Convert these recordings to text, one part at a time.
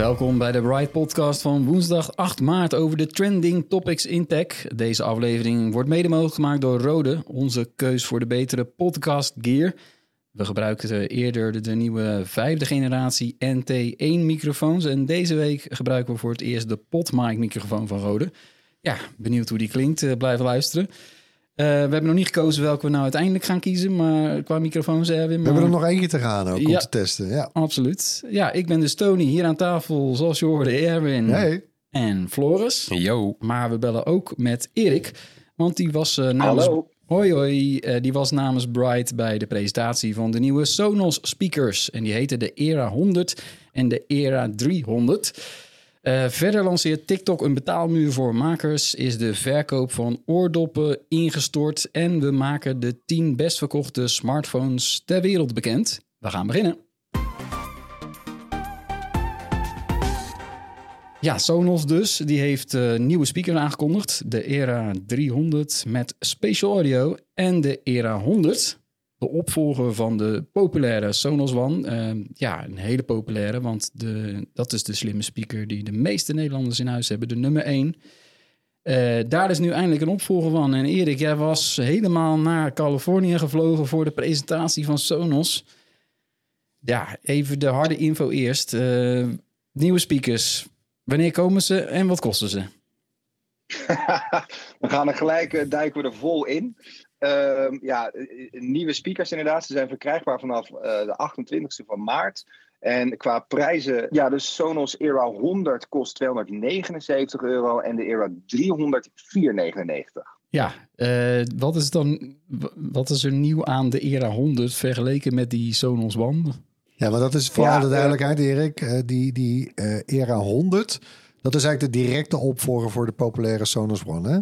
Welkom bij de Bright Podcast van woensdag 8 maart over de trending topics in tech. Deze aflevering wordt mede mogelijk gemaakt door Rode, onze keus voor de betere podcast gear. We gebruikten eerder de, nieuwe vijfde generatie NT1 microfoons en deze week gebruiken we voor het eerst de PodMic microfoon van Rode. Ja, benieuwd hoe die klinkt, uh, blijf luisteren. Uh, we hebben nog niet gekozen welke we nou uiteindelijk gaan kiezen, maar qua microfoons Erwin. We maar... hebben er nog eentje te gaan ook om Ja. te testen. Ja. Absoluut. Ja, ik ben dus Tony hier aan tafel, zoals je hoorde, Erwin Hey. en Floris. Yo. Maar we bellen ook met Erik, want die was eh, namens... Hallo. Hoi hoi, Eh, die was namens Bright bij de presentatie van de nieuwe Sonos speakers. En die heette de Era 100 en de Era 300. Eh, verder lanceert TikTok een betaalmuur voor makers, is de verkoop van oordoppen ingestort en we maken de 10 best verkochte smartphones ter wereld bekend. We gaan beginnen. Ja, Sonos dus. Die heeft eh, nieuwe speakers aangekondigd. De Era 300 met Spatial Audio en de Era 100. De opvolger van de populaire Sonos One. Eh, ja, een hele populaire, want de, dat is de slimme speaker die de meeste Nederlanders in huis hebben. De nummer 1. Eh, daar is nu eindelijk een opvolger van. En Erik, jij was helemaal naar Californië gevlogen voor de presentatie van Sonos. Ja, even de harde info eerst. Eh, nieuwe speakers. Wanneer komen ze en wat kosten ze? we gaan er gelijk, eh, duiken we er vol in. Ehm, ja, eh, nieuwe speakers inderdaad. Ze zijn verkrijgbaar vanaf eh, de 28e van maart. En qua prijzen, ja, de Sonos Era 100 kost 279 euro en de Era 300 499. Ja, eh, wat is dan wat is er nieuw aan de Era 100 vergeleken met die Sonos One? ja, maar dat is voor Ja, alle eh, duidelijkheid, Erik. eh, die die eh, Era 100, dat is eigenlijk de directe opvolger voor de populaire Sonos One, hè?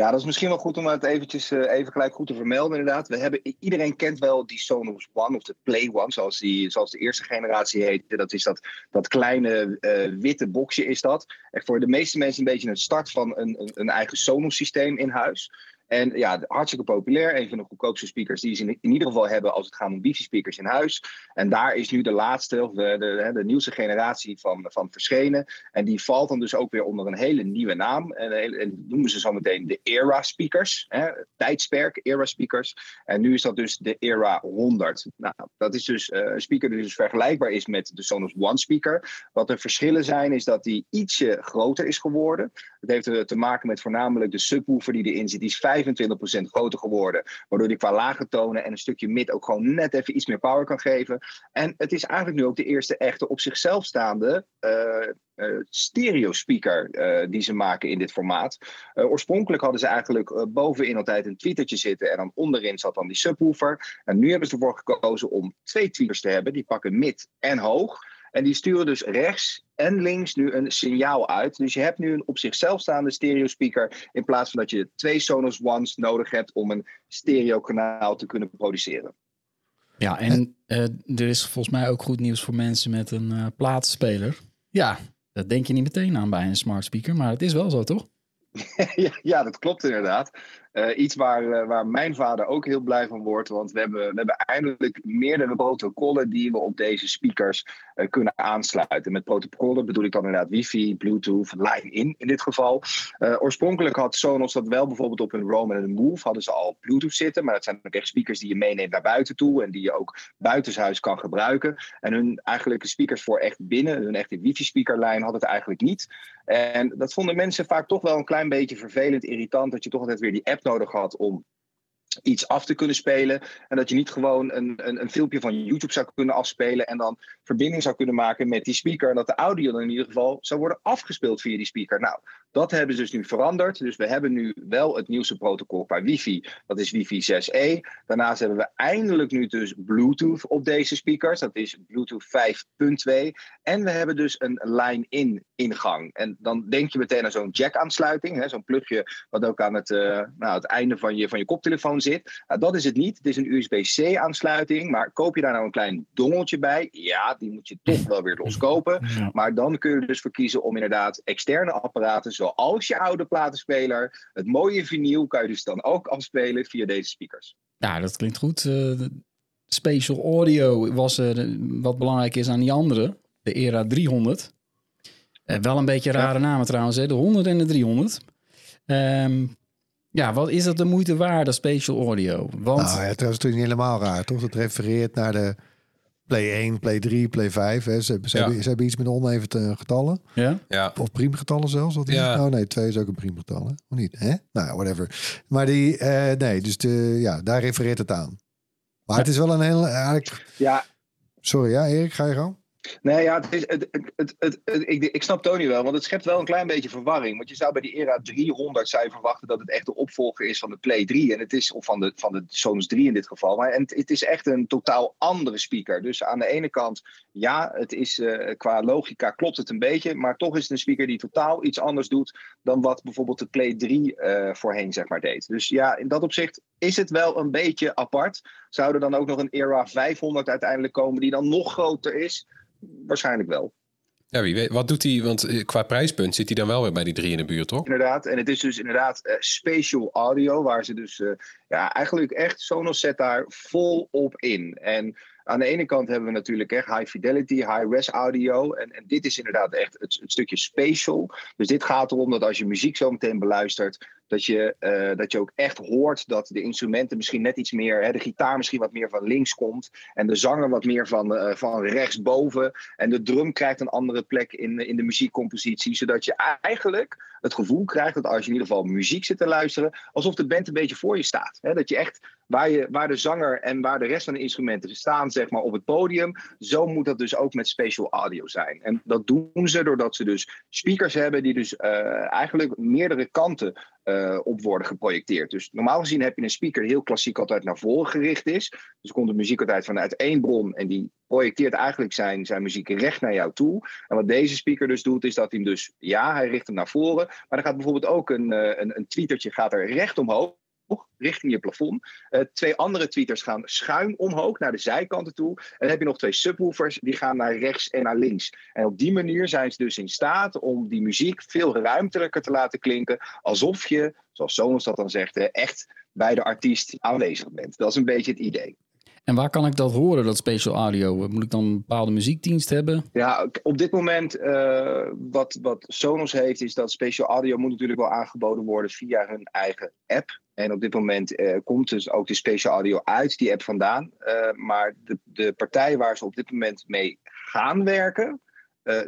Ja, dat is misschien wel goed om het eventjes eh, even gelijk goed te vermelden inderdaad. We hebben, iedereen kent wel die Sonos One of de Play One, zoals, die, zoals de eerste generatie heette. Dat is dat, dat kleine eh, witte boxje is dat. Voor de meeste mensen een beetje een start van een, een, een eigen Sonos systeem in huis. En ja, hartstikke populair. Een van de goedkoopste speakers die ze in, in ieder geval hebben als het gaat om wifi-speakers in huis. En daar is nu de laatste, of de, de, de, de nieuwste generatie van, van verschenen. En die valt dan dus ook weer onder een hele nieuwe naam. En, en en noemen ze zo meteen de Era speakers. Hè, tijdsperk, Era speakers. En nu is dat dus de Era 100. Nou, dat is dus eh, een speaker die dus vergelijkbaar is met de Sonos One speaker. Wat de verschillen zijn, is dat die ietsje groter is geworden. Dat heeft eh, te maken met voornamelijk de subwoofer die erin zit. Die is 25% groter geworden. Waardoor die qua lage tonen en een stukje mid ook gewoon net even iets meer power kan geven. En het is eigenlijk nu ook de eerste echte op zichzelf staande eh, stereo speaker eh, die ze maken in dit formaat. Oorspronkelijk hadden ze eigenlijk bovenin altijd een tweetertje zitten en dan onderin zat dan die subwoofer. En nu hebben ze ervoor gekozen om twee tweeters te hebben. Die pakken mid en hoog. En die sturen dus rechts en links nu een signaal uit. Dus je hebt nu een op zichzelf staande stereo speaker. In plaats van dat je twee Sonos Ones nodig hebt om een stereo kanaal te kunnen produceren. Ja, en eh, er is volgens mij ook goed nieuws voor mensen met een eh plaatspeler. Ja, dat denk je niet meteen aan bij een smart speaker, maar het is wel zo, toch? ja, dat klopt inderdaad. Uh, iets waar, uh, waar mijn vader ook heel blij van wordt. Want we hebben, we hebben eindelijk meerdere protocollen die we op deze speakers uh, kunnen aansluiten. Met protocollen bedoel ik dan inderdaad wifi, bluetooth, line-in in dit geval. oorspronkelijk had Sonos dat wel bijvoorbeeld op hun Roam en Move. Hadden ze al bluetooth zitten. Maar dat zijn ook echt speakers die je meeneemt naar buiten toe. En die je ook buitenshuis kan gebruiken. En hun eigenlijk speakers voor echt binnen, hun echte wifi speakerlijn had het eigenlijk niet. En dat vonden mensen vaak toch wel een klein beetje vervelend, irritant. Dat je toch altijd weer die app nodig had om iets af te kunnen spelen. En dat je niet gewoon een, een, een, filmpje van YouTube zou kunnen afspelen en dan verbinding zou kunnen maken met die speaker. En dat de audio dan in ieder geval zou worden afgespeeld via die speaker. Nou, dat hebben ze dus nu veranderd. Dus we hebben nu wel het nieuwste protocol qua wifi. Dat is wifi 6E. Daarnaast hebben we eindelijk nu dus Bluetooth op deze speakers. Dat is Bluetooth 5.2. En we hebben dus een line-in ingang. En dan denk je meteen aan zo'n jack aansluiting. Zo'n plugje wat ook aan het, uh, nou, het einde van je, van je koptelefoon zit. Nou, dat is het niet. Het is een USB-C aansluiting. Maar koop je daar nou een klein dongeltje bij? Ja, die moet je toch wel weer loskopen. Maar dan kun je er dus voor kiezen om inderdaad externe apparaten zoals je oude platenspeler, het mooie vinyl, kan je dus dan ook afspelen via deze speakers. Ja, dat klinkt goed. Uh, Spatial Audio was uh, wat belangrijk is aan die andere, de Era 300. Uh, wel een beetje rare ja. namen trouwens, hè? de 100 en de 300. Um, ja, wat is dat de moeite waard, dat Spatial Audio? Want... Nou ja, het is natuurlijk niet helemaal raar, toch? Het refereert naar de Play 1, Play 3, Play 5. Hè. Ze, ze, ja. hebben, ze hebben iets met oneven getallen. Ja? ja. Of priemgetallen zelfs. Wat ja. Oh nee, 2 is ook een priemgetal. Hè? Of niet? Hè? Nou, whatever. Maar die, uh, nee, dus de, ja, daar refereert het aan. Maar het is wel een heel... Eigenlijk... Ja. Sorry, ja, Erik, ga je gang? Nee, ja, het het, het, ik, ik snap Tony wel, want het schept wel een klein beetje verwarring. Want je zou bij die Era 300 zou je verwachten dat het echt de opvolger is van de Play 3. En het is, of van de, van de Sonos 3 in dit geval. Maar en het, is echt een totaal andere speaker. Dus aan de ene kant, ja, het is uh, qua logica klopt het een beetje. Maar toch is het een speaker die totaal iets anders doet dan wat bijvoorbeeld de Play 3 uh, voorheen zeg maar deed. Dus ja, in dat opzicht is het wel een beetje apart. Zou er dan ook nog een Era 500 uiteindelijk komen die dan nog groter is? Waarschijnlijk wel. Ja, wie weet. Wat doet hij? Want eh, qua prijspunt zit hij dan wel weer bij die drie in de buurt, toch? Inderdaad. En het is dus inderdaad uh, spatial audio, waar ze dus uh, ja, eigenlijk echt Sonos zet daar vol op in. En aan de ene kant hebben we natuurlijk echt high fidelity, high res audio. En, en dit is inderdaad echt het, het, stukje spatial. Dus dit gaat erom dat als je muziek zo meteen beluistert, dat je, uh, dat je ook echt hoort dat de instrumenten misschien net iets meer, hè, de gitaar misschien wat meer van links komt. En de zanger wat meer van, uh, van rechtsboven. En de drum krijgt een andere plek in, in de muziekcompositie. Zodat je eigenlijk het gevoel krijgt dat als je in ieder geval muziek zit te luisteren, alsof de band een beetje voor je staat. Hè? Dat je echt waar, je, waar de zanger en waar de rest van de instrumenten staan, zeg maar, op het podium. Zo moet dat dus ook met spatial audio zijn. En dat doen ze doordat ze dus speakers hebben die dus uh, eigenlijk meerdere kanten uh, op worden geprojecteerd. Dus normaal gezien heb je een speaker die heel klassiek altijd naar voren gericht is. Dus komt de muziek altijd vanuit één bron en die projecteert eigenlijk zijn, zijn muziek recht naar jou toe. En wat deze speaker dus doet, is dat hij hem dus, ja, hij richt hem naar voren. Maar er gaat bijvoorbeeld ook een, uh, een, een tweetertje gaat er recht omhoog richting je plafond. Uh, twee andere tweeters gaan schuin omhoog naar de zijkanten toe. En dan heb je nog twee subwoofers die gaan naar rechts en naar links. En op die manier zijn ze dus in staat om die muziek veel ruimtelijker te laten klinken. Alsof je, zoals Sonos dat dan zegt, echt bij de artiest aanwezig bent. Dat is een beetje het idee. En waar kan ik dat horen, dat special audio? Moet ik dan een bepaalde muziekdienst hebben? Ja, op dit moment uh, wat, wat Sonos heeft, is dat special audio moet natuurlijk wel aangeboden worden via hun eigen app. En op dit moment uh, komt dus ook de special audio uit die app vandaan. Uh, maar de, de partij waar ze op dit moment mee gaan werken,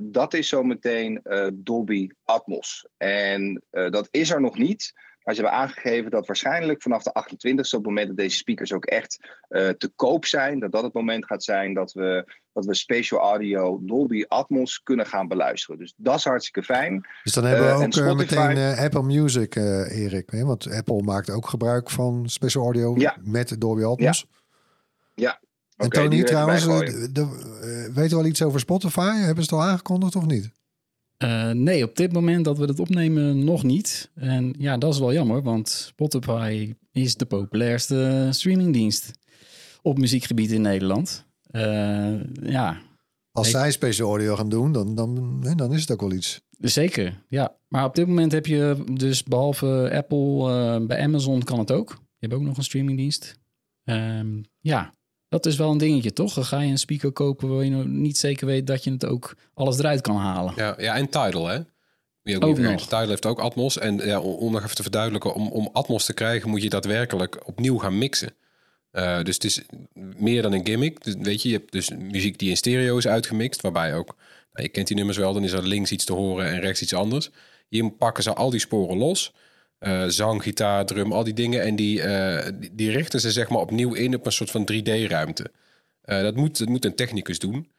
dat is zometeen Dolby Atmos. En dat is er nog niet. Maar ze hebben aangegeven dat waarschijnlijk vanaf de 28e, op het moment dat deze speakers ook echt uh, te koop zijn, dat dat het moment gaat zijn dat we, dat we spatial audio Dolby Atmos kunnen gaan beluisteren. Dus dat is hartstikke fijn. Dus dan hebben we uh, ook Spotify... meteen Apple Music, Erik. Hè? Want Apple maakt ook gebruik van spatial audio ja. met Dolby Atmos. Ja. ja. En okay, Tony, trouwens, weten we al iets over Spotify? Hebben ze het al aangekondigd of niet? Uh, nee, op dit moment dat we het opnemen nog niet. En ja, dat is wel jammer, want Spotify is de populairste streamingdienst op muziekgebied in Nederland. Uh, ja, Als zij special audio gaan doen, dan, dan, dan is het ook wel iets. Zeker, ja. Maar op dit moment heb je dus behalve Apple, eh, bij Amazon kan het ook. Je hebt ook nog een streamingdienst. Ehm, ja, dat is wel een dingetje, toch? Dan ga je een speaker kopen waar je nog niet zeker weet dat je het ook alles eruit kan halen. Ja, ja en Tidal, hè? Je ook, nog. Tidal heeft ook Atmos. En ja, om, om nog even te verduidelijken, om, om Atmos te krijgen moet je daadwerkelijk opnieuw gaan mixen. Eh, dus het is meer dan een gimmick. Dus, weet je, je hebt dus muziek die in stereo is uitgemixt, waarbij ook, nou, je kent die nummers wel, dan is er links iets te horen en rechts iets anders. Hier pakken ze al die sporen los. Eh, zang, gitaar, drum, al die dingen. En die, eh, die, die richten ze zeg maar opnieuw in op een soort van 3D-ruimte. dat, moet, dat moet een technicus doen.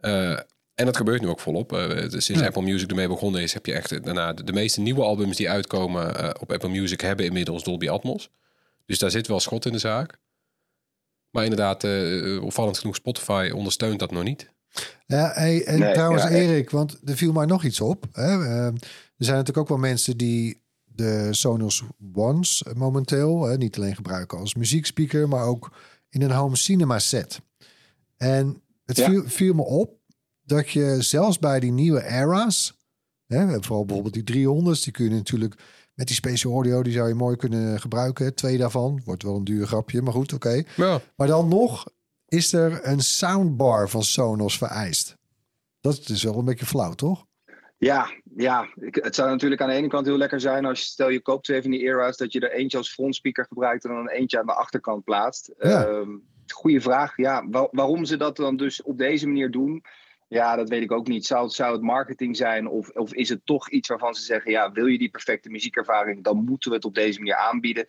Eh, en dat gebeurt nu ook volop. Eh, sinds Ja. Apple Music ermee begonnen is, heb je echt eh, daarna de, de meeste nieuwe albums die uitkomen eh, op Apple Music hebben inmiddels Dolby Atmos. Dus daar zit wel schot in de zaak. Maar inderdaad, eh, opvallend genoeg, Spotify ondersteunt dat nog niet. Ja, hey, en Nee, trouwens, ja, Erik, want er viel maar nog iets op. Hè? Eh, er zijn natuurlijk ook wel mensen die de Sonos Ones momenteel hè, niet alleen gebruiken als muziekspeaker, maar ook in een home cinema set. En het Ja. viel, viel me op dat je zelfs bij die nieuwe era's, hè, vooral bijvoorbeeld die 300's, die kun je natuurlijk met die special audio, die zou je mooi kunnen gebruiken. Twee daarvan, wordt wel een duur grapje, maar goed, oké. Ja, Maar dan nog is er een soundbar van Sonos vereist. Dat is wel een beetje flauw, toch? Ja, ja. Het zou natuurlijk aan de ene kant heel lekker zijn als je stel je koopt twee van die era's, dat je er eentje als frontspeaker gebruikt en dan eentje aan de achterkant plaatst. Ja. Ehm, goeie vraag. Ja, wa- waarom ze dat dan dus op deze manier doen, ja, dat weet ik ook niet. Zou, het- zou het marketing zijn of, of is het toch iets waarvan ze zeggen, ja, wil je die perfecte muziekervaring, dan moeten we het op deze manier aanbieden?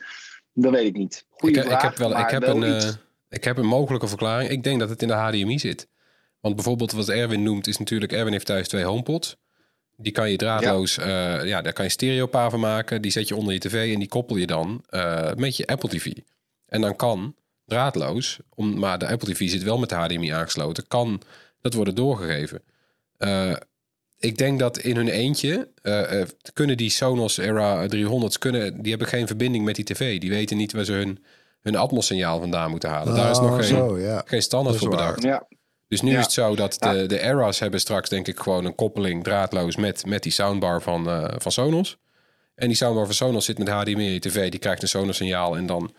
Dat weet ik niet. Goeie ik, vraag. ik heb wel, ik heb, wel een, eh, ik heb een mogelijke verklaring. Ik denk dat het in de HDMI zit. Want bijvoorbeeld wat Erwin noemt, is natuurlijk... Erwin heeft thuis twee HomePods. Die kan je draadloos... Ja. ja, daar kan je stereopa van maken. Die zet je onder je tv en die koppel je dan eh, met je Apple TV. En dan kan draadloos, om, maar de Apple TV zit wel met de HDMI aangesloten... kan dat worden doorgegeven. Eh, ik denk dat in hun eentje eh, eh, kunnen die Sonos Era 300's kunnen, die hebben geen verbinding met die tv. Die weten niet waar ze hun, hun Atmos-signaal vandaan moeten halen. Daar is Oh, nog geen, zo, ja. geen standaard voor bedacht. Ja, Dus nu Ja. is het zo dat de, de Era's hebben straks denk ik gewoon een koppeling draadloos met, met die soundbar van, eh, van Sonos. En die soundbar van Sonos zit met HDMI tv. Die krijgt een Sonos-signaal en dan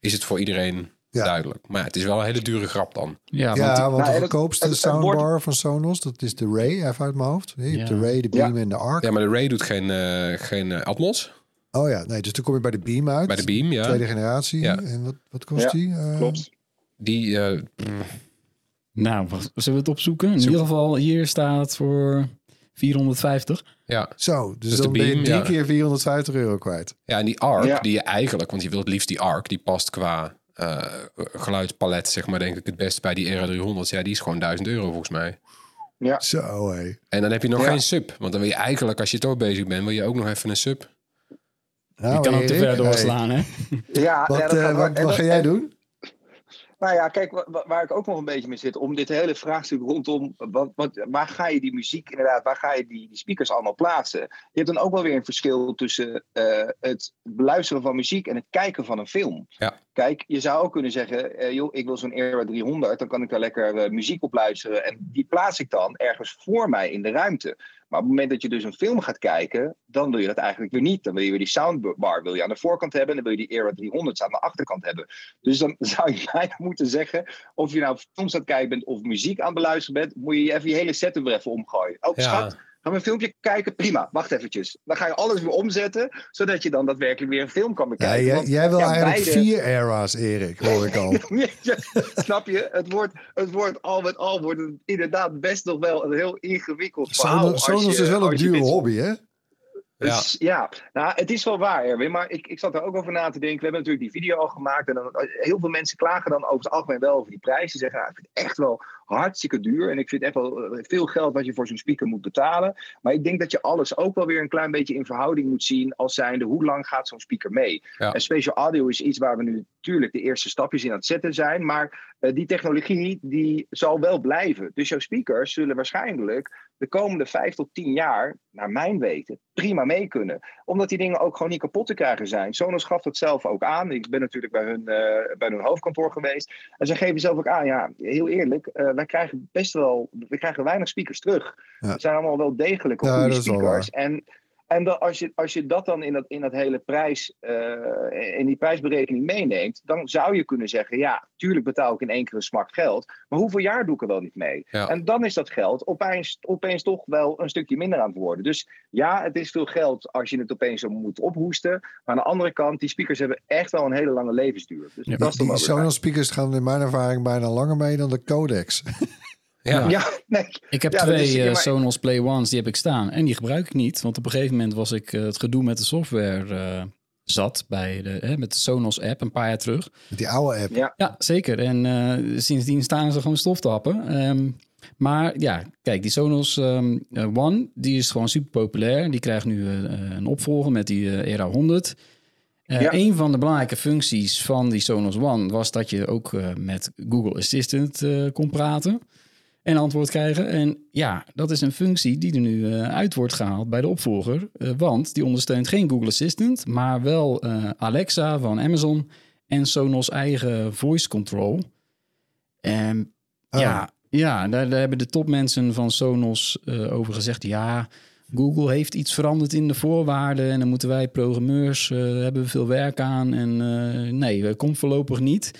is het voor iedereen Ja. duidelijk. Maar ja, het is wel een hele dure grap dan. Ja, want Ja, want Nou, de goedkoopste het- het wordt- soundbar van Sonos, dat is de Ray, even uit mijn hoofd. Je hebt de Ray, de Ja. Beam en de Arc. Ja, maar de Ray doet geen, eh, geen eh, Atmos. Oh ja, nee, dus dan kom je bij de Beam uit. Bij de Beam, ja. Tweede generatie. Ja. En wat, wat kost Ja, die? Klopt. Die, eh, nou, zullen we het opzoeken? In Zoek. ieder geval, hier staat voor 450. ja, Zo, dus, Dus de dan ben je drie ja. keer 450 euro kwijt. Ja, en die ARC, Ja. die je eigenlijk, want je wilt het liefst die ARC, die past qua eh, geluidspalet, zeg maar, denk ik het best bij die RA300. Ja, die is gewoon 1000 euro volgens mij. Zo, hé. En dan heb je nog Ja. geen sub. Want dan wil je eigenlijk, als je toch bezig bent, wil je ook nog even een sub. Nou, Je kan ook te ver hey, doorslaan, hè? Ja, Wat, ja, eh, wat, wat ga jij en- doen? Nou ja, kijk, wa- wa- waar ik ook nog een beetje mee zit, om dit hele vraagstuk rondom, wat, wat, waar ga je die muziek inderdaad, waar ga je die, die speakers allemaal plaatsen? Je hebt dan ook wel weer een verschil tussen eh, het beluisteren van muziek en het kijken van een film. Ja. Kijk, je zou ook kunnen zeggen, eh, joh, ik wil zo'n Era 300, dan kan ik daar lekker eh, muziek op luisteren en die plaats ik dan ergens voor mij in de ruimte. Maar op het moment dat je dus een film gaat kijken, dan wil je dat eigenlijk weer niet. Dan wil je weer die soundbar wil je aan de voorkant hebben en dan wil je die Era 300's aan de achterkant hebben. Dus dan zou je bijna moeten zeggen, of je nou films aan het kijken bent of muziek aan het beluisteren bent, moet je even je hele setup weer even omgooien. Oh, schat, gaan we een filmpje kijken? Prima, wacht eventjes. Dan ga je alles weer omzetten, zodat je dan daadwerkelijk weer een film kan Ja, bekijken. jij, Want, jij wil ja, eigenlijk beide- vier era's, Erik, hoor ik al. Snap je? Het wordt, het wordt al met al wordt het inderdaad best nog wel een heel ingewikkeld verhaal. Sonos, is wel een dure hobby, hè? Ja. Dus, ja, nou, het is wel waar, Erwin. Maar ik, ik zat er ook over na te denken. We hebben natuurlijk die video al gemaakt. En dan, heel veel mensen klagen dan over het algemeen wel over die prijs. Ze zeggen, ja, ik vind het echt wel hartstikke duur. En ik vind echt wel eh, veel geld wat je voor zo'n speaker moet betalen. Maar ik denk dat je alles ook wel weer een klein beetje in verhouding moet zien. Als zijnde, hoe lang gaat zo'n speaker mee? Ja. En special audio is iets waar we nu natuurlijk de eerste stapjes in aan het zetten zijn. Maar eh, die technologie die zal wel blijven. Dus jouw speakers zullen waarschijnlijk de komende vijf tot tien jaar, naar mijn weten, prima mee kunnen. Omdat die dingen ook gewoon niet kapot te krijgen zijn. Sonos gaf dat zelf ook aan. Ik ben natuurlijk bij hun, eh, bij hun hoofdkantoor geweest. En ze geven zelf ook aan, ja, heel eerlijk, eh, wij krijgen best wel, we krijgen weinig speakers terug. Ja. Het zijn allemaal wel degelijke Ja, goede speakers. En en dan, als, je, als je dat dan in dat, in dat hele prijs, eh, in die prijsberekening meeneemt, dan zou je kunnen zeggen, ja, tuurlijk betaal ik in één keer een smak geld, maar hoeveel jaar doe ik er wel niet mee? Ja. En dan is dat geld opeens, opeens toch wel een stukje minder aan het worden. Dus ja, het is veel geld als je het opeens zo moet ophoesten. Maar aan de andere kant, die speakers hebben echt wel een hele lange levensduur. Dus Ja, dat is Die. Sonos speakers gaan in mijn ervaring bijna langer mee dan de codex. Ja. Ja, nee. Ik heb Ja, twee eh, maar- Sonos Play Ones, die heb ik staan. En die gebruik ik niet. Want op een gegeven moment was ik eh, het gedoe met de software eh, zat. Bij de, hè, met de Sonos app een paar jaar terug. Met die oude app. Ja. Ja, zeker. En eh, sindsdien staan ze gewoon stof te happen. Ehm, maar ja, kijk, die Sonos ehm, eh, One, die is gewoon super populair. Die krijgt nu eh, een opvolger met die Era 100. Eh, Ja. Een van de belangrijke functies van die Sonos One was dat je ook eh, met Google Assistant eh, kon praten en antwoord krijgen. En ja, dat is een functie die er nu eh, uit wordt gehaald bij de opvolger. eh, want die ondersteunt geen Google Assistant, maar wel eh, Alexa van Amazon en Sonos eigen voice control. En Oh. ja, ja daar, daar hebben de topmensen van Sonos over gezegd. Ja, Google heeft iets veranderd in de voorwaarden en dan moeten wij programmeurs hebben we veel werk aan. En nee, dat komt voorlopig niet.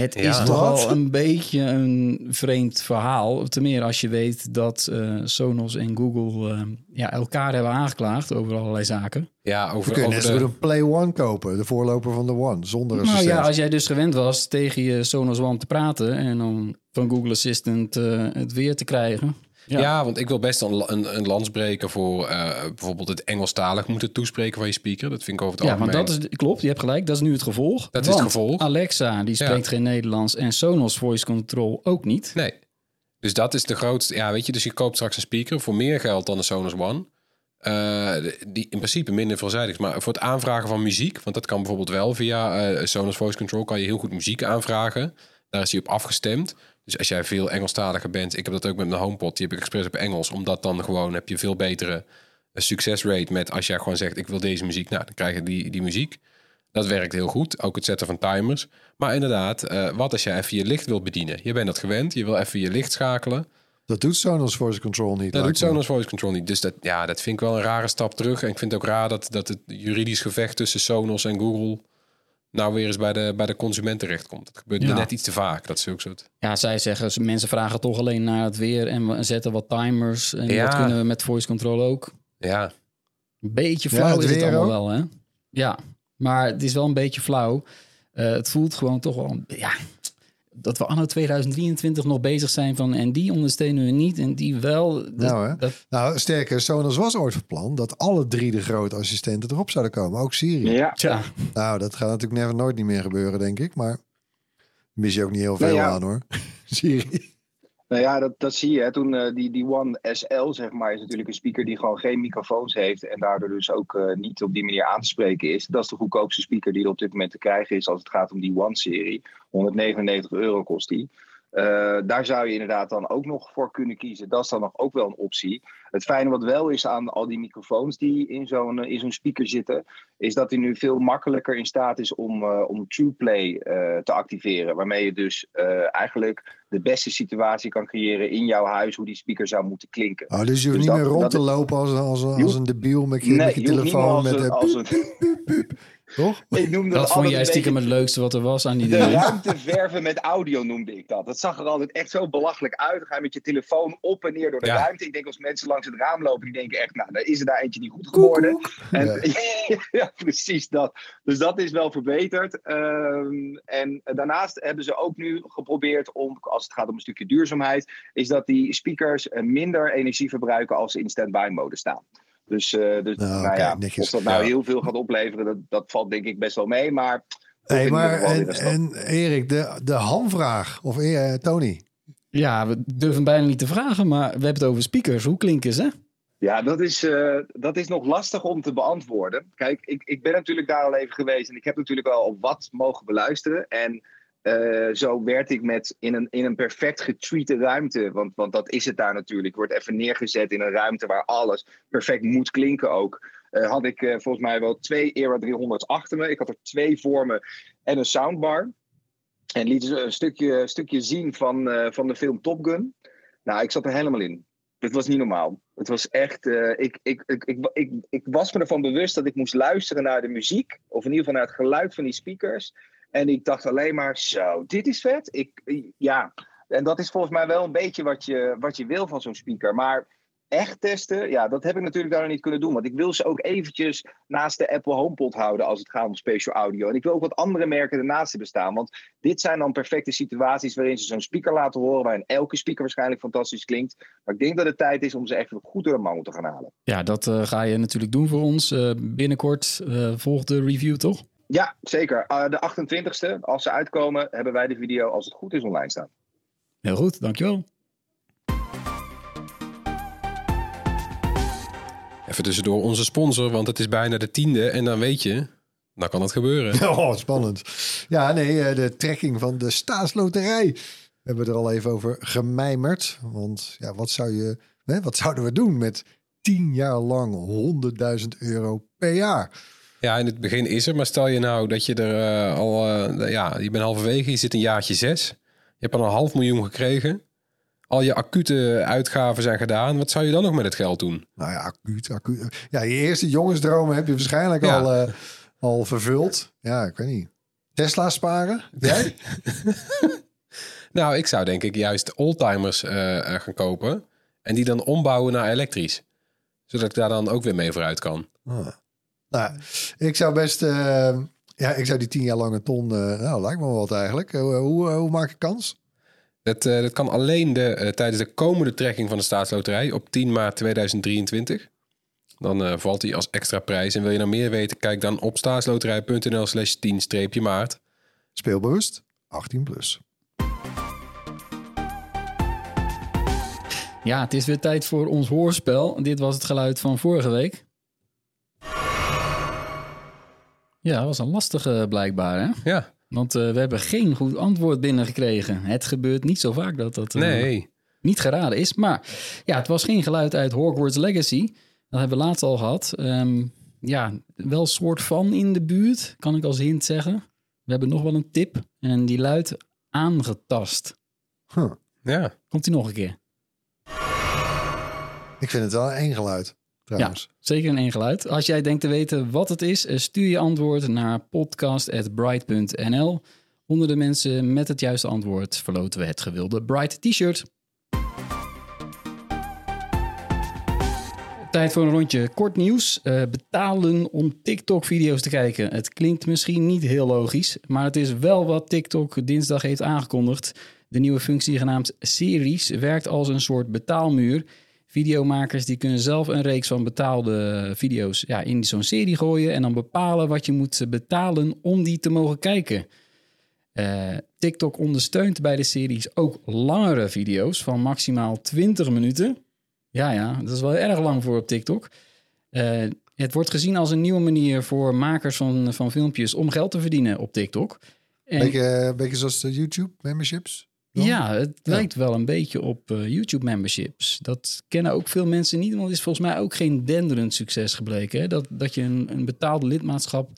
Het Ja. is toch wel een beetje een vreemd verhaal. Ten meer als je weet dat eh, Sonos en Google eh, ja, elkaar hebben aangeklaagd over allerlei zaken. Ja, We over, kunnen over de, een Play One kopen. De voorloper van de One. Zonder Nou assistent. ja, als jij dus gewend was tegen je Sonos One te praten en dan van Google Assistant eh, het weer te krijgen. Ja. want ik wil best een, een, een lans breken voor eh, bijvoorbeeld het Engelstalig moeten toespreken van je speaker. Dat vind ik over het Ja, want algemeen. dat is, klopt, je hebt gelijk, dat is nu het gevolg. Dat is het gevolg. Alexa, die spreekt geen Nederlands en Sonos Voice Control ook niet. Nee. Dus dat is de grootste. Ja, weet je, dus je koopt straks een speaker voor meer geld dan de Sonos One. Eh, die in principe minder veelzijdig is. Maar voor het aanvragen van muziek, want dat kan bijvoorbeeld wel via eh, Sonos Voice Control, kan je heel goed muziek aanvragen. Daar is hij op afgestemd. Dus als jij veel Engelstaliger bent, ik heb dat ook met mijn HomePod, die heb ik expres op Engels, omdat dan gewoon heb je veel betere eh, succesrate met als jij gewoon zegt ik wil deze muziek, nou dan krijg je die, die muziek. Dat werkt heel goed, ook het zetten van timers. Maar inderdaad, eh, wat als jij even je licht wilt bedienen? Je bent dat gewend, je wil even je licht schakelen. Dat doet Sonos Voice Control niet. Dat doet. Sonos Voice Control niet. Dus dat, ja, dat vind ik wel een rare stap terug. En ik vind het ook raar dat, dat het juridisch gevecht tussen Sonos en Google nou weer eens bij de, bij de consument terechtkomt. Dat gebeurt Ja. net iets te vaak. Dat ook soort. Ja, zij zeggen, mensen vragen toch alleen naar het weer en we zetten wat timers. En Ja. dat kunnen we met Voice Control ook. Ja, Een beetje Ja, flauw het is het allemaal ook? wel, hè? Ja, maar het is wel een beetje flauw. Eh, het voelt gewoon toch wel, ja, dat we anno 2023 nog bezig zijn van en die ondersteunen we niet en die wel. Dat, Nou, hè? dat- Nou, sterker, Sonos was ooit van plan dat alle drie de grote assistenten erop zouden komen. Ook Siri. Ja, tja, Nou, dat gaat natuurlijk never nooit niet meer gebeuren, denk ik. Maar mis je ook niet heel veel Nou ja. aan, hoor. Siri. Nou ja, dat, dat zie je. Hè. Toen eh, die, die One SL, zeg maar, is natuurlijk een speaker die gewoon geen microfoons heeft. En daardoor dus ook eh, niet op die manier aan te spreken is. Dat is de goedkoopste speaker die er op dit moment te krijgen is als het gaat om die One-serie. 199 euro kost die. Eh, daar zou je inderdaad dan ook nog voor kunnen kiezen. Dat is dan nog ook wel een optie. Het fijne wat wel is aan al die microfoons die in zo'n eh, in zo'n speaker zitten, is dat hij nu veel makkelijker in staat is om, eh, om TruePlay eh, te activeren. Waarmee je dus eigenlijk de beste situatie kan creëren in jouw huis, hoe die speaker zou moeten klinken. Oh, dus je hoeft Dus niet dat- meer rond te lopen als, als, als, een debiel met je, nee, met telefoon. als Met een, de, als een, toch? ik noemde dat vond jij stiekem beetje het leukste wat er was aan die de dingen. ruimte verven met audio noemde ik dat. Dat zag er altijd echt zo belachelijk uit. Dan ga je met je telefoon op en neer door de Ja. ruimte. Ik denk als mensen langs het raam lopen, die denken echt, nou, daar is er daar eentje niet goed geworden. En, ja. precies dat. Dus dat is wel verbeterd. Ehm, en daarnaast hebben ze ook nu geprobeerd om, als het gaat om een stukje duurzaamheid, is dat die speakers minder energie verbruiken als ze in stand-by mode staan. Dus, eh, dus Nou, nou, ja, netjes. of dat nou Ja. heel veel gaat opleveren, dat, dat valt denk ik best wel mee. Maar Hey, maar en, Erik, de, de hamvraag. Of eh, Tony. Ja, we durven bijna niet te vragen, maar we hebben het over speakers. Hoe klinken ze? Ja, dat is, eh, dat is nog lastig om te beantwoorden. Kijk, ik, ik ben natuurlijk daar al even geweest en ik heb natuurlijk al op wat mogen beluisteren. En eh, zo werd ik met in een, in een perfect getweete ruimte, want, want dat is het daar natuurlijk. Word even neergezet in een ruimte waar alles perfect moet klinken ook. Eh, had ik volgens mij wel twee Era 300's achter me. Ik had er twee voor me en een soundbar. En liet een stukje, stukje zien van, van de film Top Gun. Nou, ik zat er helemaal in. Het was niet normaal. Het was echt. Ik, ik, ik, ik, ik, ik was me ervan bewust dat ik moest luisteren naar de muziek. Of in ieder geval naar het geluid van die speakers. En ik dacht alleen maar: zo, dit is vet. Ik, ja. En dat is volgens mij wel een beetje wat je, wat je wil van zo'n speaker. Maar echt testen, ja, dat heb ik natuurlijk daar niet kunnen doen. Want ik wil ze ook eventjes naast de Apple HomePod houden als het gaat om spatial audio. En ik wil ook wat andere merken ernaast hebben staan. Want dit zijn dan perfecte situaties waarin ze zo'n speaker laten horen, waarin elke speaker waarschijnlijk fantastisch klinkt. Maar ik denk dat het tijd is om ze echt goed door de te gaan halen. Ja, dat uh, ga je natuurlijk doen voor ons. Uh, binnenkort uh, volgt de review, toch? Ja, zeker. de 28ste, als ze uitkomen, hebben wij de video, als het goed is, online staan. Heel goed, dankjewel. Even tussendoor onze sponsor, want het is bijna de tiende. En dan weet je, dan kan het gebeuren. Oh, spannend. Ja, nee, de trekking van de staatsloterij. We hebben er al even over gemijmerd. Want ja, wat, zou je, hè, wat zouden we doen met tien jaar lang 100.000 euro per jaar? Ja, in het begin is er. Maar stel je nou dat je er uh, al... Uh, ja, je bent halverwege, je zit een jaartje zes. Je hebt al een half miljoen gekregen al je acute uitgaven zijn gedaan. Wat zou je dan nog met het geld doen? Nou ja, acuut, acuut. Ja, je eerste jongensdromen heb je waarschijnlijk al, uh, al vervuld. Ja, ik weet niet. Tesla sparen? Jij? nou, ik zou denk ik juist oldtimers gaan kopen. En die dan ombouwen naar elektrisch. Zodat ik daar dan ook weer mee vooruit kan. Ah. Nou, ik zou best... Uh, ja, ik zou die tien jaar lange ton... nou, lijkt me wel wat eigenlijk. hoe, hoe maak ik kans? Dat, uh, dat kan alleen de, uh, tijdens de komende trekking van de staatsloterij op 10 maart 2023. Dan uh, valt hij als extra prijs. En wil je nou meer weten, kijk dan op staatsloterij.nl slash 10-maart. Speelbewust, 18 plus. Ja, het is weer tijd voor ons hoorspel. Dit was het geluid van vorige week. Ja, dat was een lastige blijkbaar, hè? Ja. Want uh, we hebben geen goed antwoord binnengekregen. Het gebeurt niet zo vaak dat dat uh, nee. niet geraden is. Maar ja, het was geen geluid uit Hogwarts Legacy. Dat hebben we laatst al gehad. Um, ja, wel soort van in de buurt, kan ik als hint zeggen. We hebben nog wel een tip en die luidt aangetast. Huh. Ja. Komt die nog een keer? Ik vind het wel één geluid. Ja, zeker in één geluid. Als jij denkt te weten wat het is, stuur je antwoord naar podcast.bright.nl. Onder de mensen met het juiste antwoord verloten we het gewilde Bright T-shirt. Tijd voor een rondje kort nieuws. Uh, betalen om TikTok-video's te kijken. Het klinkt misschien niet heel logisch, maar het is wel wat TikTok dinsdag heeft aangekondigd. De nieuwe functie genaamd Series werkt als een soort betaalmuur. Videomakers die kunnen zelf een reeks van betaalde video's ja, in zo'n serie gooien en dan bepalen wat je moet betalen om die te mogen kijken. Uh, TikTok ondersteunt bij de series ook langere video's van maximaal 20 minuten. Ja, ja, dat is wel erg lang voor op TikTok. Uh, het wordt gezien als een nieuwe manier voor makers van, van filmpjes om geld te verdienen op TikTok. En... Beetje, beetje zoals de YouTube memberships? Dan? Ja, het ja. lijkt wel een beetje op uh, YouTube memberships. Dat kennen ook veel mensen niet, want het is volgens mij ook geen denderend succes gebleken. Hè? Dat, dat je een, een betaalde lidmaatschap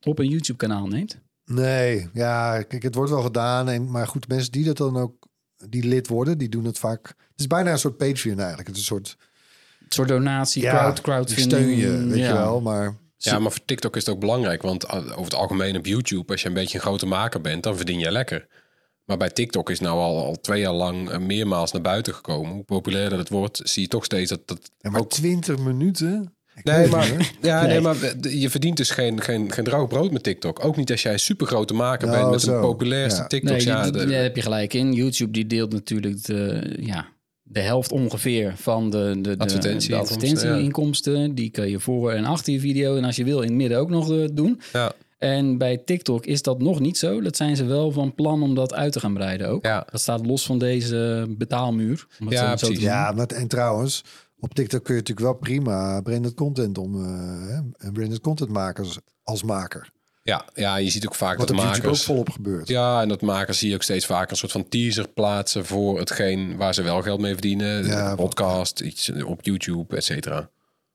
op een YouTube kanaal neemt. Nee, ja, kijk, het wordt wel gedaan. En, maar goed, mensen die dat dan ook, die lid worden, die doen het vaak. Het is bijna een soort Patreon eigenlijk. Het is een soort... Een soort donatie, ja, crowd, crowdfunding. Steun je, weet ja. je wel, maar... Ja, maar voor TikTok is het ook belangrijk. Want over het algemeen op YouTube, als je een beetje een grote maker bent, dan verdien je lekker. Maar bij TikTok is nou al, al twee jaar lang uh, meermaals naar buiten gekomen. Hoe populair dat het wordt, zie je toch steeds dat dat. Ja, maar ook... 20 minuten? Ik nee, maar, ja, nee. nee. maar je verdient dus geen, geen, geen droog brood met TikTok. Ook niet als jij een supergrote maker nou, bent met zo. een populairste ja. TikTok. Nee, ja, daar heb je gelijk in. YouTube die deelt natuurlijk de, ja, de helft ongeveer van de, de, de advertentieinkomsten. Ja. Die kan je voor en achter je video. En als je wil in het midden ook nog uh, doen. Ja. En bij TikTok is dat nog niet zo. Dat zijn ze wel van plan om dat uit te gaan breiden ook. Ja. Dat staat los van deze betaalmuur. Ja, precies. Ja, maar, en trouwens, Op TikTok kun je natuurlijk wel prima branded content om hè, branded content makers als maker. Ja, ja, je ziet ook vaak Wat dat op YouTube ook makers... volop gebeurt. Ja, en dat makers zie je ook steeds vaker een soort van teaser plaatsen voor hetgeen waar ze wel geld mee verdienen. Ja, Een podcast, iets op YouTube, et cetera.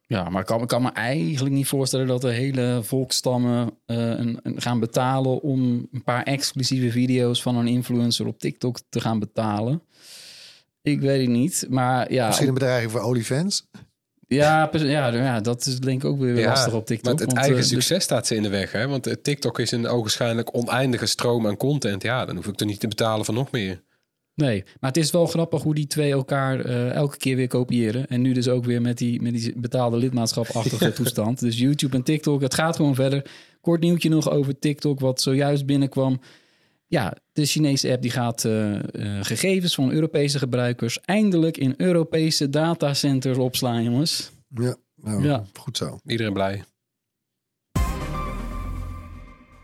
Ja, maar ik kan, ik kan me eigenlijk niet voorstellen dat de hele volkstammen eh, een, een gaan betalen om een paar exclusieve video's van een influencer op TikTok te gaan betalen. Ik weet het niet, maar ja, Misschien een bedreiging voor OnlyFans. ja, ja, ja, dat is denk ik ook weer Ja, lastig op TikTok. Maar het want, eigen eh, dus- succes staat ze in de weg. Hè? Want eh, TikTok is een ogenschijnlijk oneindige stroom aan content. Ja, dan hoef ik er niet te betalen voor nog meer. Nee, maar het is wel grappig hoe die twee elkaar eh, elke keer weer kopiëren. En nu dus ook weer met die, met die betaalde lidmaatschapachtige toestand. Dus YouTube en TikTok, het gaat gewoon verder. Kort nieuwtje nog over TikTok, wat zojuist binnenkwam. Ja, de Chinese app die gaat eh, eh, gegevens van Europese gebruikers eindelijk in Europese datacenters opslaan, jongens. Ja, nou, Ja. goed zo. Iedereen blij.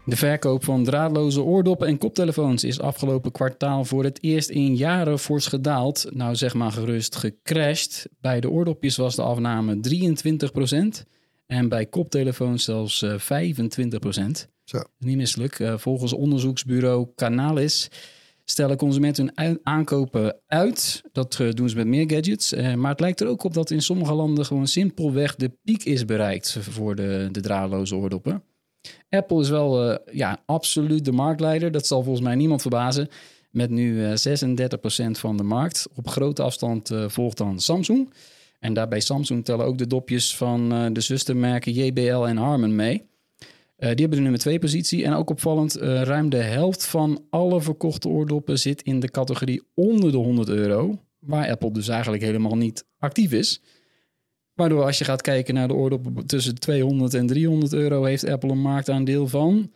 De verkoop van draadloze oordoppen en koptelefoons is afgelopen kwartaal voor het eerst in jaren fors gedaald. Nou zeg maar gerust gecrashed. Bij de oordopjes was de afname 23% en bij koptelefoons zelfs eh, 25%. Zo. Niet misselijk. Eh, volgens onderzoeksbureau Canalis stellen consumenten hun aankopen uit. Dat eh, doen ze met meer gadgets. Eh, maar het lijkt er ook op dat in sommige landen gewoon simpelweg de piek is bereikt voor de, de draadloze oordoppen. Apple is wel eh, ja, absoluut de marktleider. Dat zal volgens mij niemand verbazen. Met nu eh 36% van de markt. Op grote afstand eh, volgt dan Samsung. En daarbij Samsung tellen ook de dopjes van eh, de zustermerken JBL en Harman mee. Eh, die hebben de nummer 2 positie. En ook opvallend, eh, ruim de helft van alle verkochte oordoppen zit in de categorie onder de 100 euro. Waar Apple dus eigenlijk helemaal niet actief is. Waardoor als je gaat kijken naar de oordoppen tussen 200 en 300 euro... heeft Apple een marktaandeel van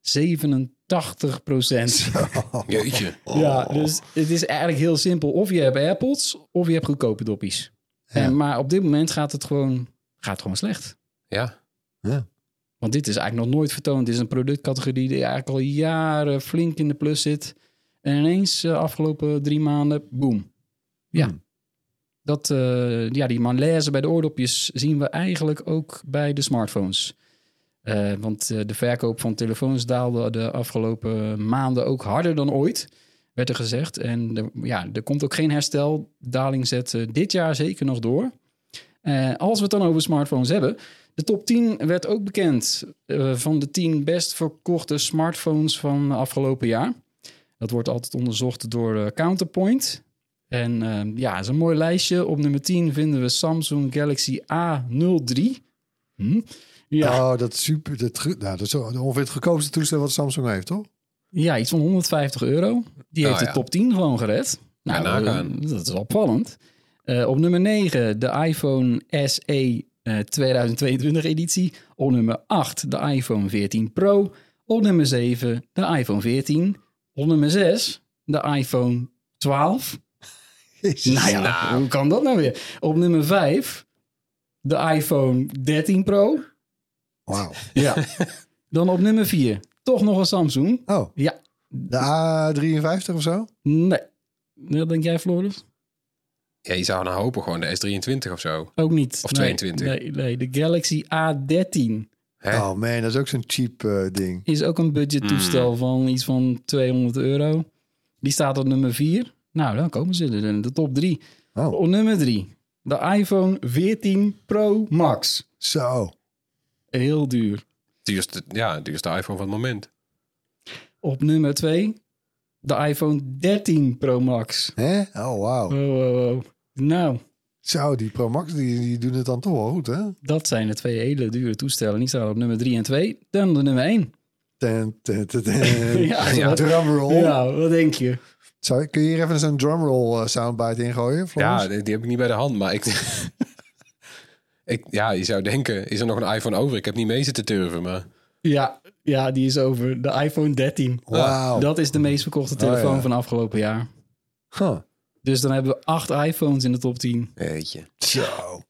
87 procent. Jeetje. Ja, dus het is eigenlijk heel simpel. Of je hebt AirPods, of je hebt goedkope doppies. En, maar op dit moment gaat het gewoon, gaat gewoon slecht. Ja. Want dit is eigenlijk nog nooit vertoond. Dit is een productcategorie die eigenlijk al jaren flink in de plus zit. En ineens, uh, afgelopen drie maanden, boom. Ja. Hmm. Dat, uh, ja, die malaise bij de oordopjes zien we eigenlijk ook bij de smartphones. Uh, want de verkoop van telefoons daalde de afgelopen maanden ook harder dan ooit, werd er gezegd. En ja, er komt ook geen herstel. Daling zet dit jaar zeker nog door. als we het dan over smartphones hebben, de top 10 werd ook bekend van de 10 best verkochte smartphones van afgelopen jaar. Dat wordt altijd onderzocht door Counterpoint. En uh, ja, is een mooi lijstje. Op nummer 10 vinden we Samsung Galaxy A03. Hm? Ja. Oh, dat is super. Dat, nou, dat is ongeveer het goedkoopste toestel wat Samsung heeft, toch? Ja, iets van 150 euro. Die heeft oh, ja. de top 10 gewoon gered. Nou, ja, dat is opvallend. Uh, op nummer 9 de iPhone SE uh, 2022 editie. Op nummer 8 de iPhone 14 Pro. Op nummer 7 de iPhone 14. Op nummer 6 de iPhone 12. Jezus. Nou ja, nou. hoe kan dat nou weer? Op nummer 5 de iPhone 13 Pro. Wauw. Ja. Dan op nummer 4 toch nog een Samsung. Oh. Ja. De A53 of zo? Nee. Wat denk jij, Floris? Ja, je zou nou hopen gewoon de S23 of zo. Ook niet. Of nee, 22. Nee, nee, de Galaxy A13. Hè? Oh man, dat is ook zo'n cheap uh, ding. Is ook een budgettoestel mm. van iets van 200 euro. Die staat op nummer 4. Nou, dan komen ze er in de top 3. Oh. Op nummer 3. De iPhone 14 Pro Max. Zo. Heel duur. Duurste, ja, duurste iPhone van het moment. Op nummer 2. De iPhone 13 Pro Max. Hè? Oh, wauw. Oh, oh, oh. Nou. Zo, die Pro Max die, die doen het dan toch wel goed, hè? Dat zijn de twee hele dure toestellen. Die staan op nummer 3 en 2. Dan de nummer 1. Ten, ten, ten, ten. ja, ja, drumroll. Ja, wat denk je? Zou, kun je hier even zo'n drumroll uh, soundbite ingooien? Ja, die, die, heb ik niet bij de hand, maar ik... ik... Ja, je zou denken, is er nog een iPhone over? Ik heb niet mee zitten turven, maar... Ja, ja, die is over. De iPhone 13. Wauw. Dat is de meest verkochte telefoon oh, ja. van afgelopen jaar. Huh. Dus dan hebben we acht iPhones in de top 10. Weet je. Zo.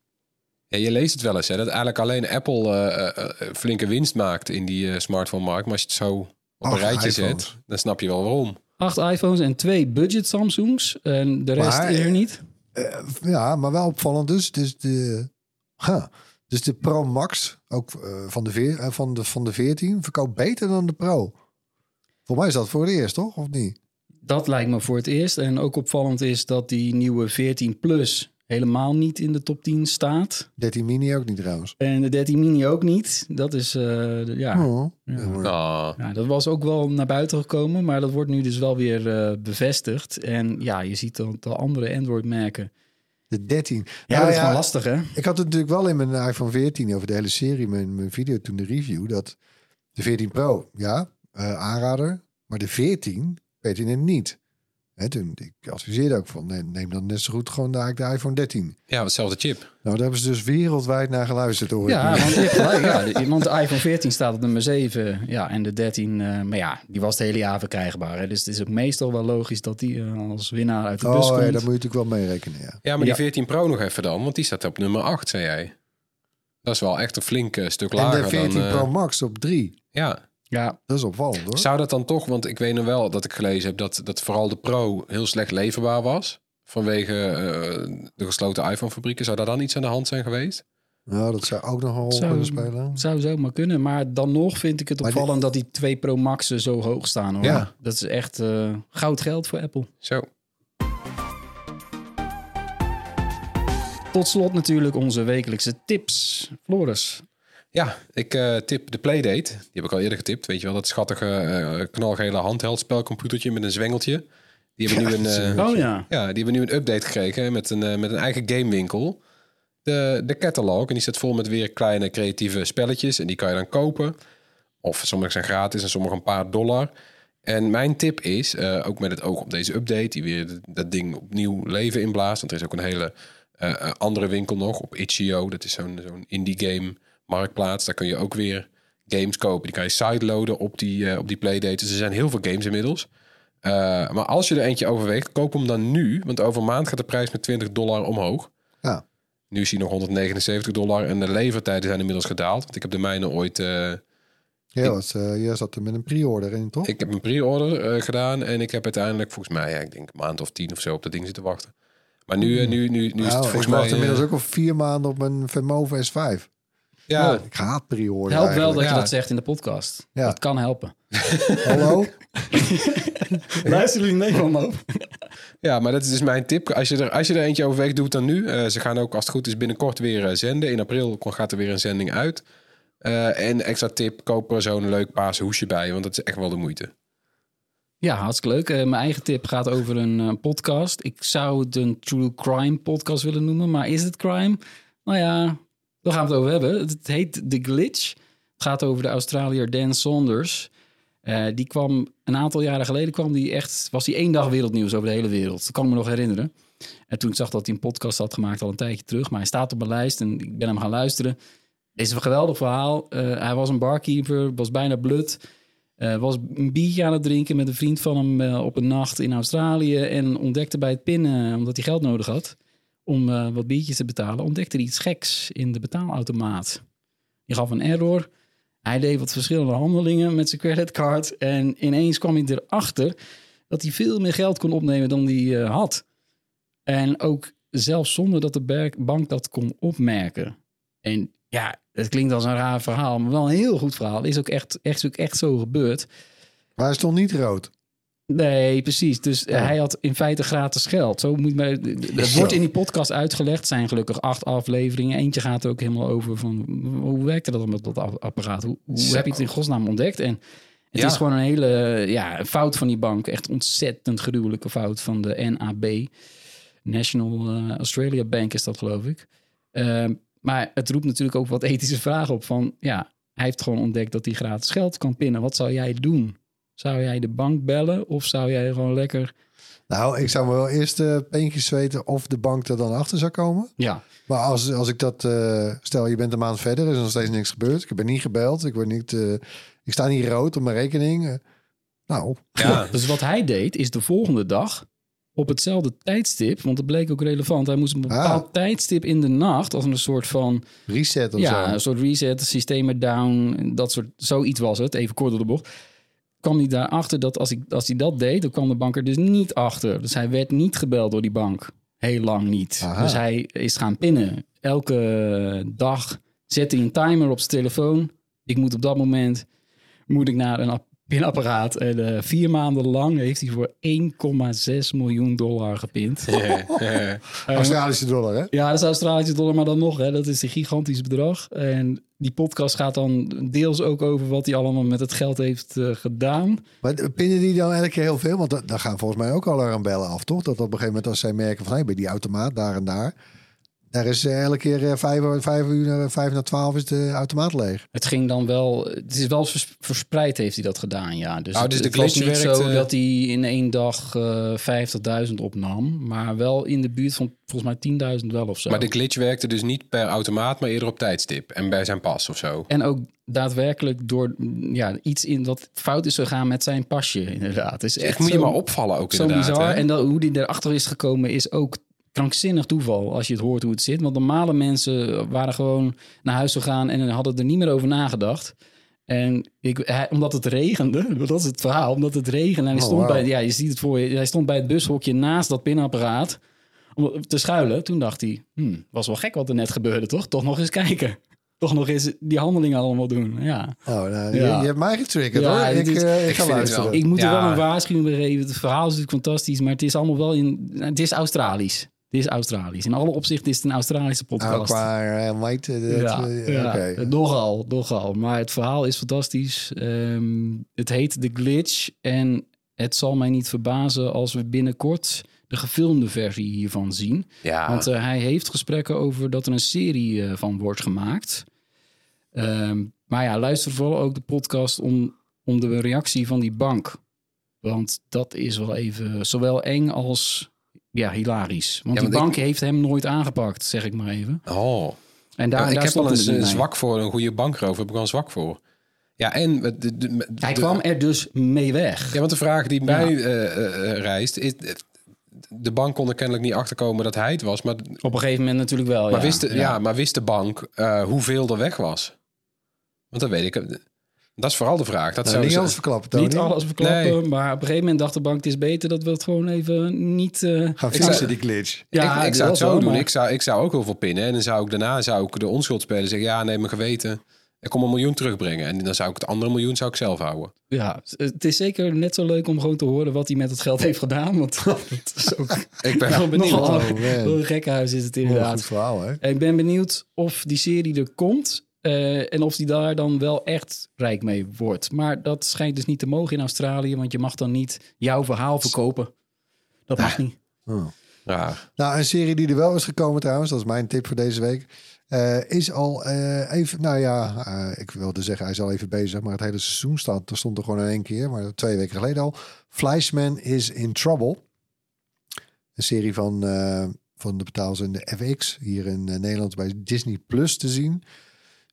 Ja, je leest het wel eens, hè, dat eigenlijk alleen Apple uh, uh, flinke winst maakt in die uh, smartphone-markt. Maar als je het zo op een Ach, rijtje iPhones. zet, dan snap je wel waarom. Acht iPhones en twee budget Samsungs. En de rest Maar- is er niet. Eh, ja, maar wel opvallend dus. Dus de, huh. dus de Pro Max, ook eh, van, de veer, eh, van, de, van de 14, verkoopt beter dan de Pro. Voor mij is dat voor het eerst, toch? Of niet? Dat lijkt me voor het eerst. En ook opvallend is dat die nieuwe 14 Plus helemaal niet in de top 10 staat. 13 mini ook niet trouwens. En de 13 mini ook niet. Dat is, eh, de- ja, Oh, Ja. Ah, ja, dat was ook wel naar buiten gekomen. Maar dat wordt nu dus wel weer eh, bevestigd. En ja, je ziet dat de andere Android-merken. De 13. Ja, Nou dat is gewoon lastig, hè? Ik had het natuurlijk wel in mijn iPhone 14 over de hele serie, mijn, mijn video toen de review, dat de 14 Pro, ja, eh, aanrader, maar de 14 weet je het niet. Hè, toen, ik adviseerde ook van, nee, neem dan net zo goed gewoon de, de iPhone 13. ja, hetzelfde chip. Nou, daar hebben ze dus wereldwijd naar geluisterd hoor. Ja, want, ja, de- want de iPhone 14 staat op nummer 7. Ja, en de 13, eh, maar ja, die was het hele jaar verkrijgbaar. Hè? Dus het is ook meestal wel logisch dat die eh, als winnaar uit de bus Oh komt. ja, daar moet je natuurlijk wel mee rekenen, ja. Ja, maar Ja. die 14 Pro nog even dan, want die staat op nummer 8, zei jij. Dat is wel echt een flink eh, stuk En lager de 14 dan... eh, Pro Max op 3. ja, Ja, Dat is opvallend hoor. Zou dat dan toch, want ik weet nog wel dat ik gelezen heb dat, dat vooral de Pro heel slecht leverbaar was. Vanwege eh, de gesloten iPhone-fabrieken. Zou daar dan iets aan de hand zijn geweest? Nou, dat zou ook nog een rol Zou- kunnen spelen. zou zo maar kunnen. Maar dan nog vind ik het opvallend dat die twee Pro Max'en zo hoog staan. Hoor. Ja. Dat is echt eh, goud geld voor Apple. Zo. Tot slot natuurlijk onze wekelijkse tips. Floris. Ja, ik eh, tip de Playdate. Die heb ik al eerder getipt. Weet je wel, dat schattige eh, knalgele handheld spelcomputertje met een zwengeltje. Die hebben nu een... eh, Oh ja. Ja, die hebben nu een update gekregen met een, met een eigen gamewinkel. De, de catalog. En die staat vol met weer kleine creatieve spelletjes. En die kan je dan kopen. Of sommige zijn gratis en sommige een paar dollar. En mijn tip is, ook met het oog op deze update... die weer dat ding opnieuw leven inblaast. Want er is ook een hele andere winkel nog op Itch.io. Dat is zo'n zo'n indie game marktplaats. Daar kun je ook weer games kopen. Die kan je sideloaden op die, eh, op die playdate. Dus er zijn heel veel games inmiddels. Uh, maar als je er eentje overweegt, koop hem dan nu. Want over een maand gaat de prijs met 20 dollar omhoog. Ja. Nu is hij nog 179 dollar en de levertijden zijn inmiddels gedaald. Want ik heb de mijne ooit... Uh, Ja, wat, uh, jij zat er met een pre-order in, toch? ik heb een pre-order uh, gedaan en ik heb uiteindelijk volgens mij, ja, ik denk een maand of tien of zo op dat ding zitten wachten. Maar nu, uh, nu, nu, nu is nou, het volgens ik mij... wacht inmiddels ook al vier maanden op mijn Vermove S5. Ja, ik haat pre-order Helpt wel dat Ja. je dat zegt in de podcast. Ja. Dat kan helpen. Hallo? Luisteren jullie Nederland op? Ja, maar dat is dus mijn tip. Als je er, als je er eentje overweegt, doe het dan nu. Uh, ze gaan ook, als het goed is, binnenkort weer uh, zenden. In april gaat er weer een zending uit. Uh, en extra tip, koop er zo'n leuk paarse hoesje bij. Want dat is echt wel de moeite. Ja, hartstikke leuk. Uh, mijn eigen tip gaat over een uh, podcast. Ik zou het een true crime podcast willen noemen. Maar is het crime? Nou ja, daar gaan we het over hebben. Het heet The Glitch. Het gaat over de Australiër Dan Saunders. Uh, die kwam een aantal jaren geleden, kwam die echt, was hij één dag wereldnieuws over de hele wereld. Dat kan ik me nog herinneren. En toen ik zag dat hij een podcast had gemaakt al een tijdje terug. Maar hij staat op mijn lijst en ik ben hem gaan luisteren. Dit is een geweldig verhaal. Uh, hij was een barkeeper, was bijna blut. Uh, was een biertje aan het drinken met een vriend van hem op een nacht in Australië. En ontdekte bij het pinnen, omdat hij geld nodig had om uh, wat biertjes te betalen, ontdekte hij iets geks in de betaalautomaat. Die gaf een error. Hij deed wat verschillende handelingen met zijn creditcard. En ineens kwam hij erachter dat hij veel meer geld kon opnemen dan hij uh, had. En ook zelfs zonder dat de bank dat kon opmerken. En ja, het klinkt als een raar verhaal, maar wel een heel goed verhaal. Is ook echt, echt, ook echt zo gebeurd. Maar hij stond niet rood. Nee, precies. Dus ja. hij had in feite gratis geld. Zo moet men, het wordt in die podcast uitgelegd. Zijn gelukkig acht afleveringen. Eentje gaat er ook helemaal over van hoe werkte dat met dat apparaat? Hoe, hoe heb je het in godsnaam ontdekt? En het Ja. is gewoon een hele ja, fout van die bank. Echt ontzettend gruwelijke fout van de NAB. National uh, Australia Bank is dat, geloof ik. Uh, maar het roept natuurlijk ook wat ethische vragen op. Van ja, hij heeft gewoon ontdekt dat hij gratis geld kan pinnen. Wat zou jij doen? Zou jij de bank bellen of zou jij gewoon lekker... Nou, ik zou me wel eerst uh, peentjes weten of de bank er dan achter zou komen. Ja. Maar als, als ik dat... Uh, stel, je bent een maand verder, is er nog steeds niks gebeurd. Ik ben niet gebeld. Ik, word niet, uh, ik sta niet rood op mijn rekening. nou. Ja. dus wat hij deed, is de volgende dag op hetzelfde tijdstip, want dat bleek ook relevant. Hij moest een bepaald ah. tijdstip in de nacht, als een soort van... Reset of ja, zo. een soort reset, systemen down, dat soort... Zoiets was het, even kort door de bocht kwam hij daarachter dat als, ik, als hij dat deed, dan kwam de bank er dus niet achter. Dus hij werd niet gebeld door die bank. heel lang niet. Aha. Dus hij is gaan pinnen. Elke dag zet hij een timer op zijn telefoon. Ik moet op dat moment moet ik naar een ap- pinapparaat. En eh, vier maanden lang heeft hij voor 1,6 miljoen dollar gepind. Australische dollar, hè? Ja, dat is Australische dollar, maar dan nog, hè, dat is een gigantisch bedrag. En die podcast gaat dan deels ook over wat hij allemaal met het geld heeft eh, gedaan. Maar pinnen die dan elke keer heel veel? Want da- daar gaan volgens mij ook al aan bellen af, toch? Dat op een gegeven moment als zij merken van... Hey, bij die automaat daar en daar... Daar is eh, elke keer eh, vijf, vijf uur, vijf na twaalf is de automaat leeg. Het ging dan wel, het is wel vers- verspreid heeft hij dat gedaan, ja. Dus, het, dus de het was glitch niet zo dat hij in één dag eh 50.000 opnam, maar wel in de buurt van volgens mij 10.000 wel of zo. Maar de glitch werkte dus niet per automaat, maar eerder op tijdstip. En bij zijn pas of zo. En ook daadwerkelijk door mm, ja, iets in wat fout is gegaan met zijn pasje, inderdaad. Het is Echt echt moet je maar opvallen ook Zo inderdaad. bizar. hè? En dat, hoe die erachter is gekomen is ook krankzinnig toeval als je het hoort hoe het zit. Want normale mensen waren gewoon naar huis gegaan en hadden er niet meer over nagedacht. En ik, hij, omdat het regende, dat is het verhaal, omdat het regende. En hij Oh, stond bij, ja, je ziet het voor je, hij stond bij het bushokje naast dat pinapparaat om te schuilen. Toen dacht hij, hmm, was wel gek wat er net gebeurde, toch? Toch nog eens kijken. Toch nog eens die handelingen allemaal doen. Ja. Oh, nou, Ja. je, je hebt mij getriggerd, Ja, hoor. Ik, eh, ik ik ga luisteren. Ik moet er wel een waarschuwing bij geven. Het verhaal is natuurlijk fantastisch, maar het is allemaal wel in. Het is Australisch. Het is Australisch. In alle opzichten is het een Australische Nou, podcast. qua eh, eh, ja, ja, oké. nogal, nogal. Maar het verhaal is fantastisch. Ehm, het heet The Glitch. En het zal mij niet verbazen als we binnenkort de gefilmde versie hiervan zien. Ja, Want hij heeft gesprekken over dat er een serie van wordt gemaakt. Ehm, maar ja, luister vooral ook de podcast om, om de reactie van die bank. Want dat is wel even zowel eng als ja, hilarisch. Want Ja, die bank heeft hem nooit aangepakt, zeg ik maar even. oh. En daar, Ja, ik daar heb eens een zwak voor een goede bankroof. Heb ik wel een zwak voor. Ja, en... de- de- de- Hij kwam er dus mee weg. Ja, want de vraag die mij eh, eh, eh, reist... Is, de bank kon er kennelijk niet achterkomen dat hij het was. Maar, Op een gegeven moment natuurlijk wel. maar, ja. wist, de, ja. maar wist de bank hoeveel er weg was? Want dat weet ik. Dat is vooral de vraag. Dat Nou, zou niet ze- alles verklappen, Tony. Niet alles verklappen, Nee. maar op een gegeven moment dacht de bank... het is beter dat we het gewoon even niet... eh, Gaan Ik zou- fixen, die glitch. ja, ik, ik zou het zo doen. maar- Ik zou, ik zou ook heel veel pinnen. En dan zou ik daarna zou ik de onschuld spelen. Zeggen, ja, nee, mijn geweten. Ik kom een miljoen terugbrengen. En dan zou ik het andere miljoen zou ik zelf houden. Ja, het is zeker net zo leuk om gewoon te horen wat hij met het geld heeft gedaan. Want dat is ook Ik ben wel benieuwd. Oh, man. Wat een gekkenhuis is het inderdaad. goed verhaal, hè? En ik ben benieuwd of die serie er komt. Eh, en of die daar dan wel echt rijk mee wordt. Maar dat schijnt dus niet te mogen in Australië. Want je mag dan niet jouw verhaal verkopen. Dat mag niet. Oh. raar. Nou, een serie die er wel is gekomen trouwens, dat is mijn tip voor deze week. eh, is al eh, even, nou ja, eh, ik wilde zeggen hij is al even bezig, maar het hele seizoen staat, er stond er gewoon in één keer, maar twee weken geleden al. Fleischman is in Trouble. Een serie van, eh, van de betaalzender FX, hier in Nederland bij Disney Plus te zien.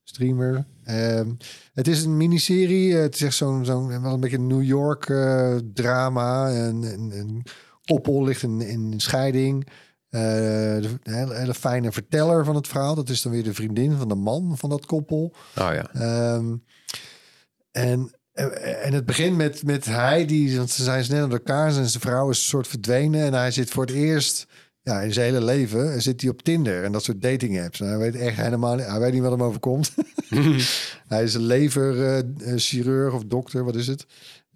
Streamer. Ehm, het is een miniserie. Het is echt zo'n, zo'n wel een beetje New York eh, drama. En, en, en koppel ligt in, in scheiding. Eh, de, een hele, hele fijne verteller van het verhaal. Dat is dan weer de vriendin van de man van dat koppel. Oh ja. Ehm, en, eh, en het begint met, met hij, die, want ze zijn snel uit elkaar en zijn vrouw is een soort verdwenen. En hij zit voor het eerst ja, in zijn hele leven zit hij op Tinder en dat soort dating apps. Hij weet echt helemaal niet, hij weet niet wat hem overkomt. hij is een leverchirurg of dokter, wat is het?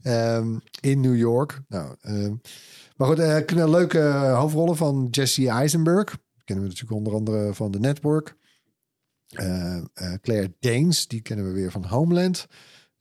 Ehm, in New York. Nou, ehm, maar goed, eh, kunnen leuke hoofdrollen van Jesse Eisenberg. Kennen we natuurlijk onder andere van The Network. Eh, eh, Claire Danes, die kennen we weer van Homeland.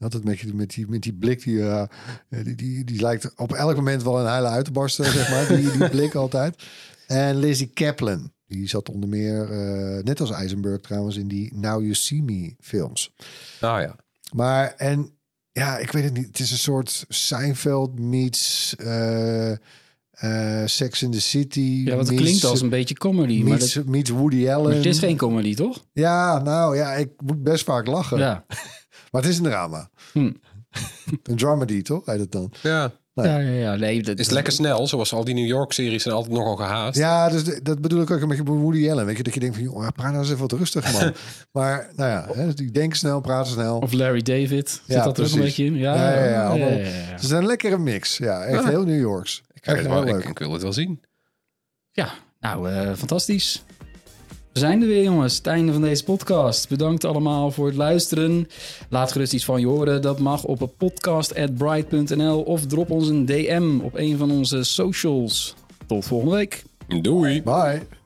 Altijd met, die- met, die, met die blik, die, eh, die, die, die lijkt op elk moment wel een huilen uit te barsten, zeg maar. Die, die blik altijd. En Lizzie Kaplan, die zat onder meer, eh, net als Eisenberg trouwens, in die Now You See Me films. Nou ja. Maar en ja, ik weet het niet. Het is een soort Seinfeld meets eh, eh, Sex in the City. Ja, wat het meets- klinkt als een beetje comedy. Maar, meets, dat, meets Woody Allen. maar het is geen comedy, toch? Ja, nou ja, ik moet best vaak lachen. Ja. Maar het is een drama. Hm. Een dramedy, toch? Heet het dan? Ja. Nee. Ja, ja, ja. Nee, dat Is lekker snel, zoals al die New York-series zijn altijd nogal gehaast. Ja, dus de- dat bedoel ik ook een beetje bij Woody Allen. Weet je, dat je denkt van, joh, praat nou eens even wat rustig, man. maar nou ja, hè, dus die denken snel, praten snel. Of Larry David. Zit Ja, dat er ook een beetje in? Ja, Ja, ja, ja, allemaal- ja, ja, ja. Ze zijn een lekkere mix. Ja, echt Ja. heel New Yorks. Ik, Echt heel wel, leuk. ik, ik wil het wel zien. Ja, Nou, eh, fantastisch. We zijn er weer, jongens. Het einde van deze podcast. Bedankt allemaal voor het luisteren. Laat gerust iets van je horen. Dat mag op podcast.bright.nl of drop ons een DM op een van onze socials. Tot volgende week. Doei. Bye.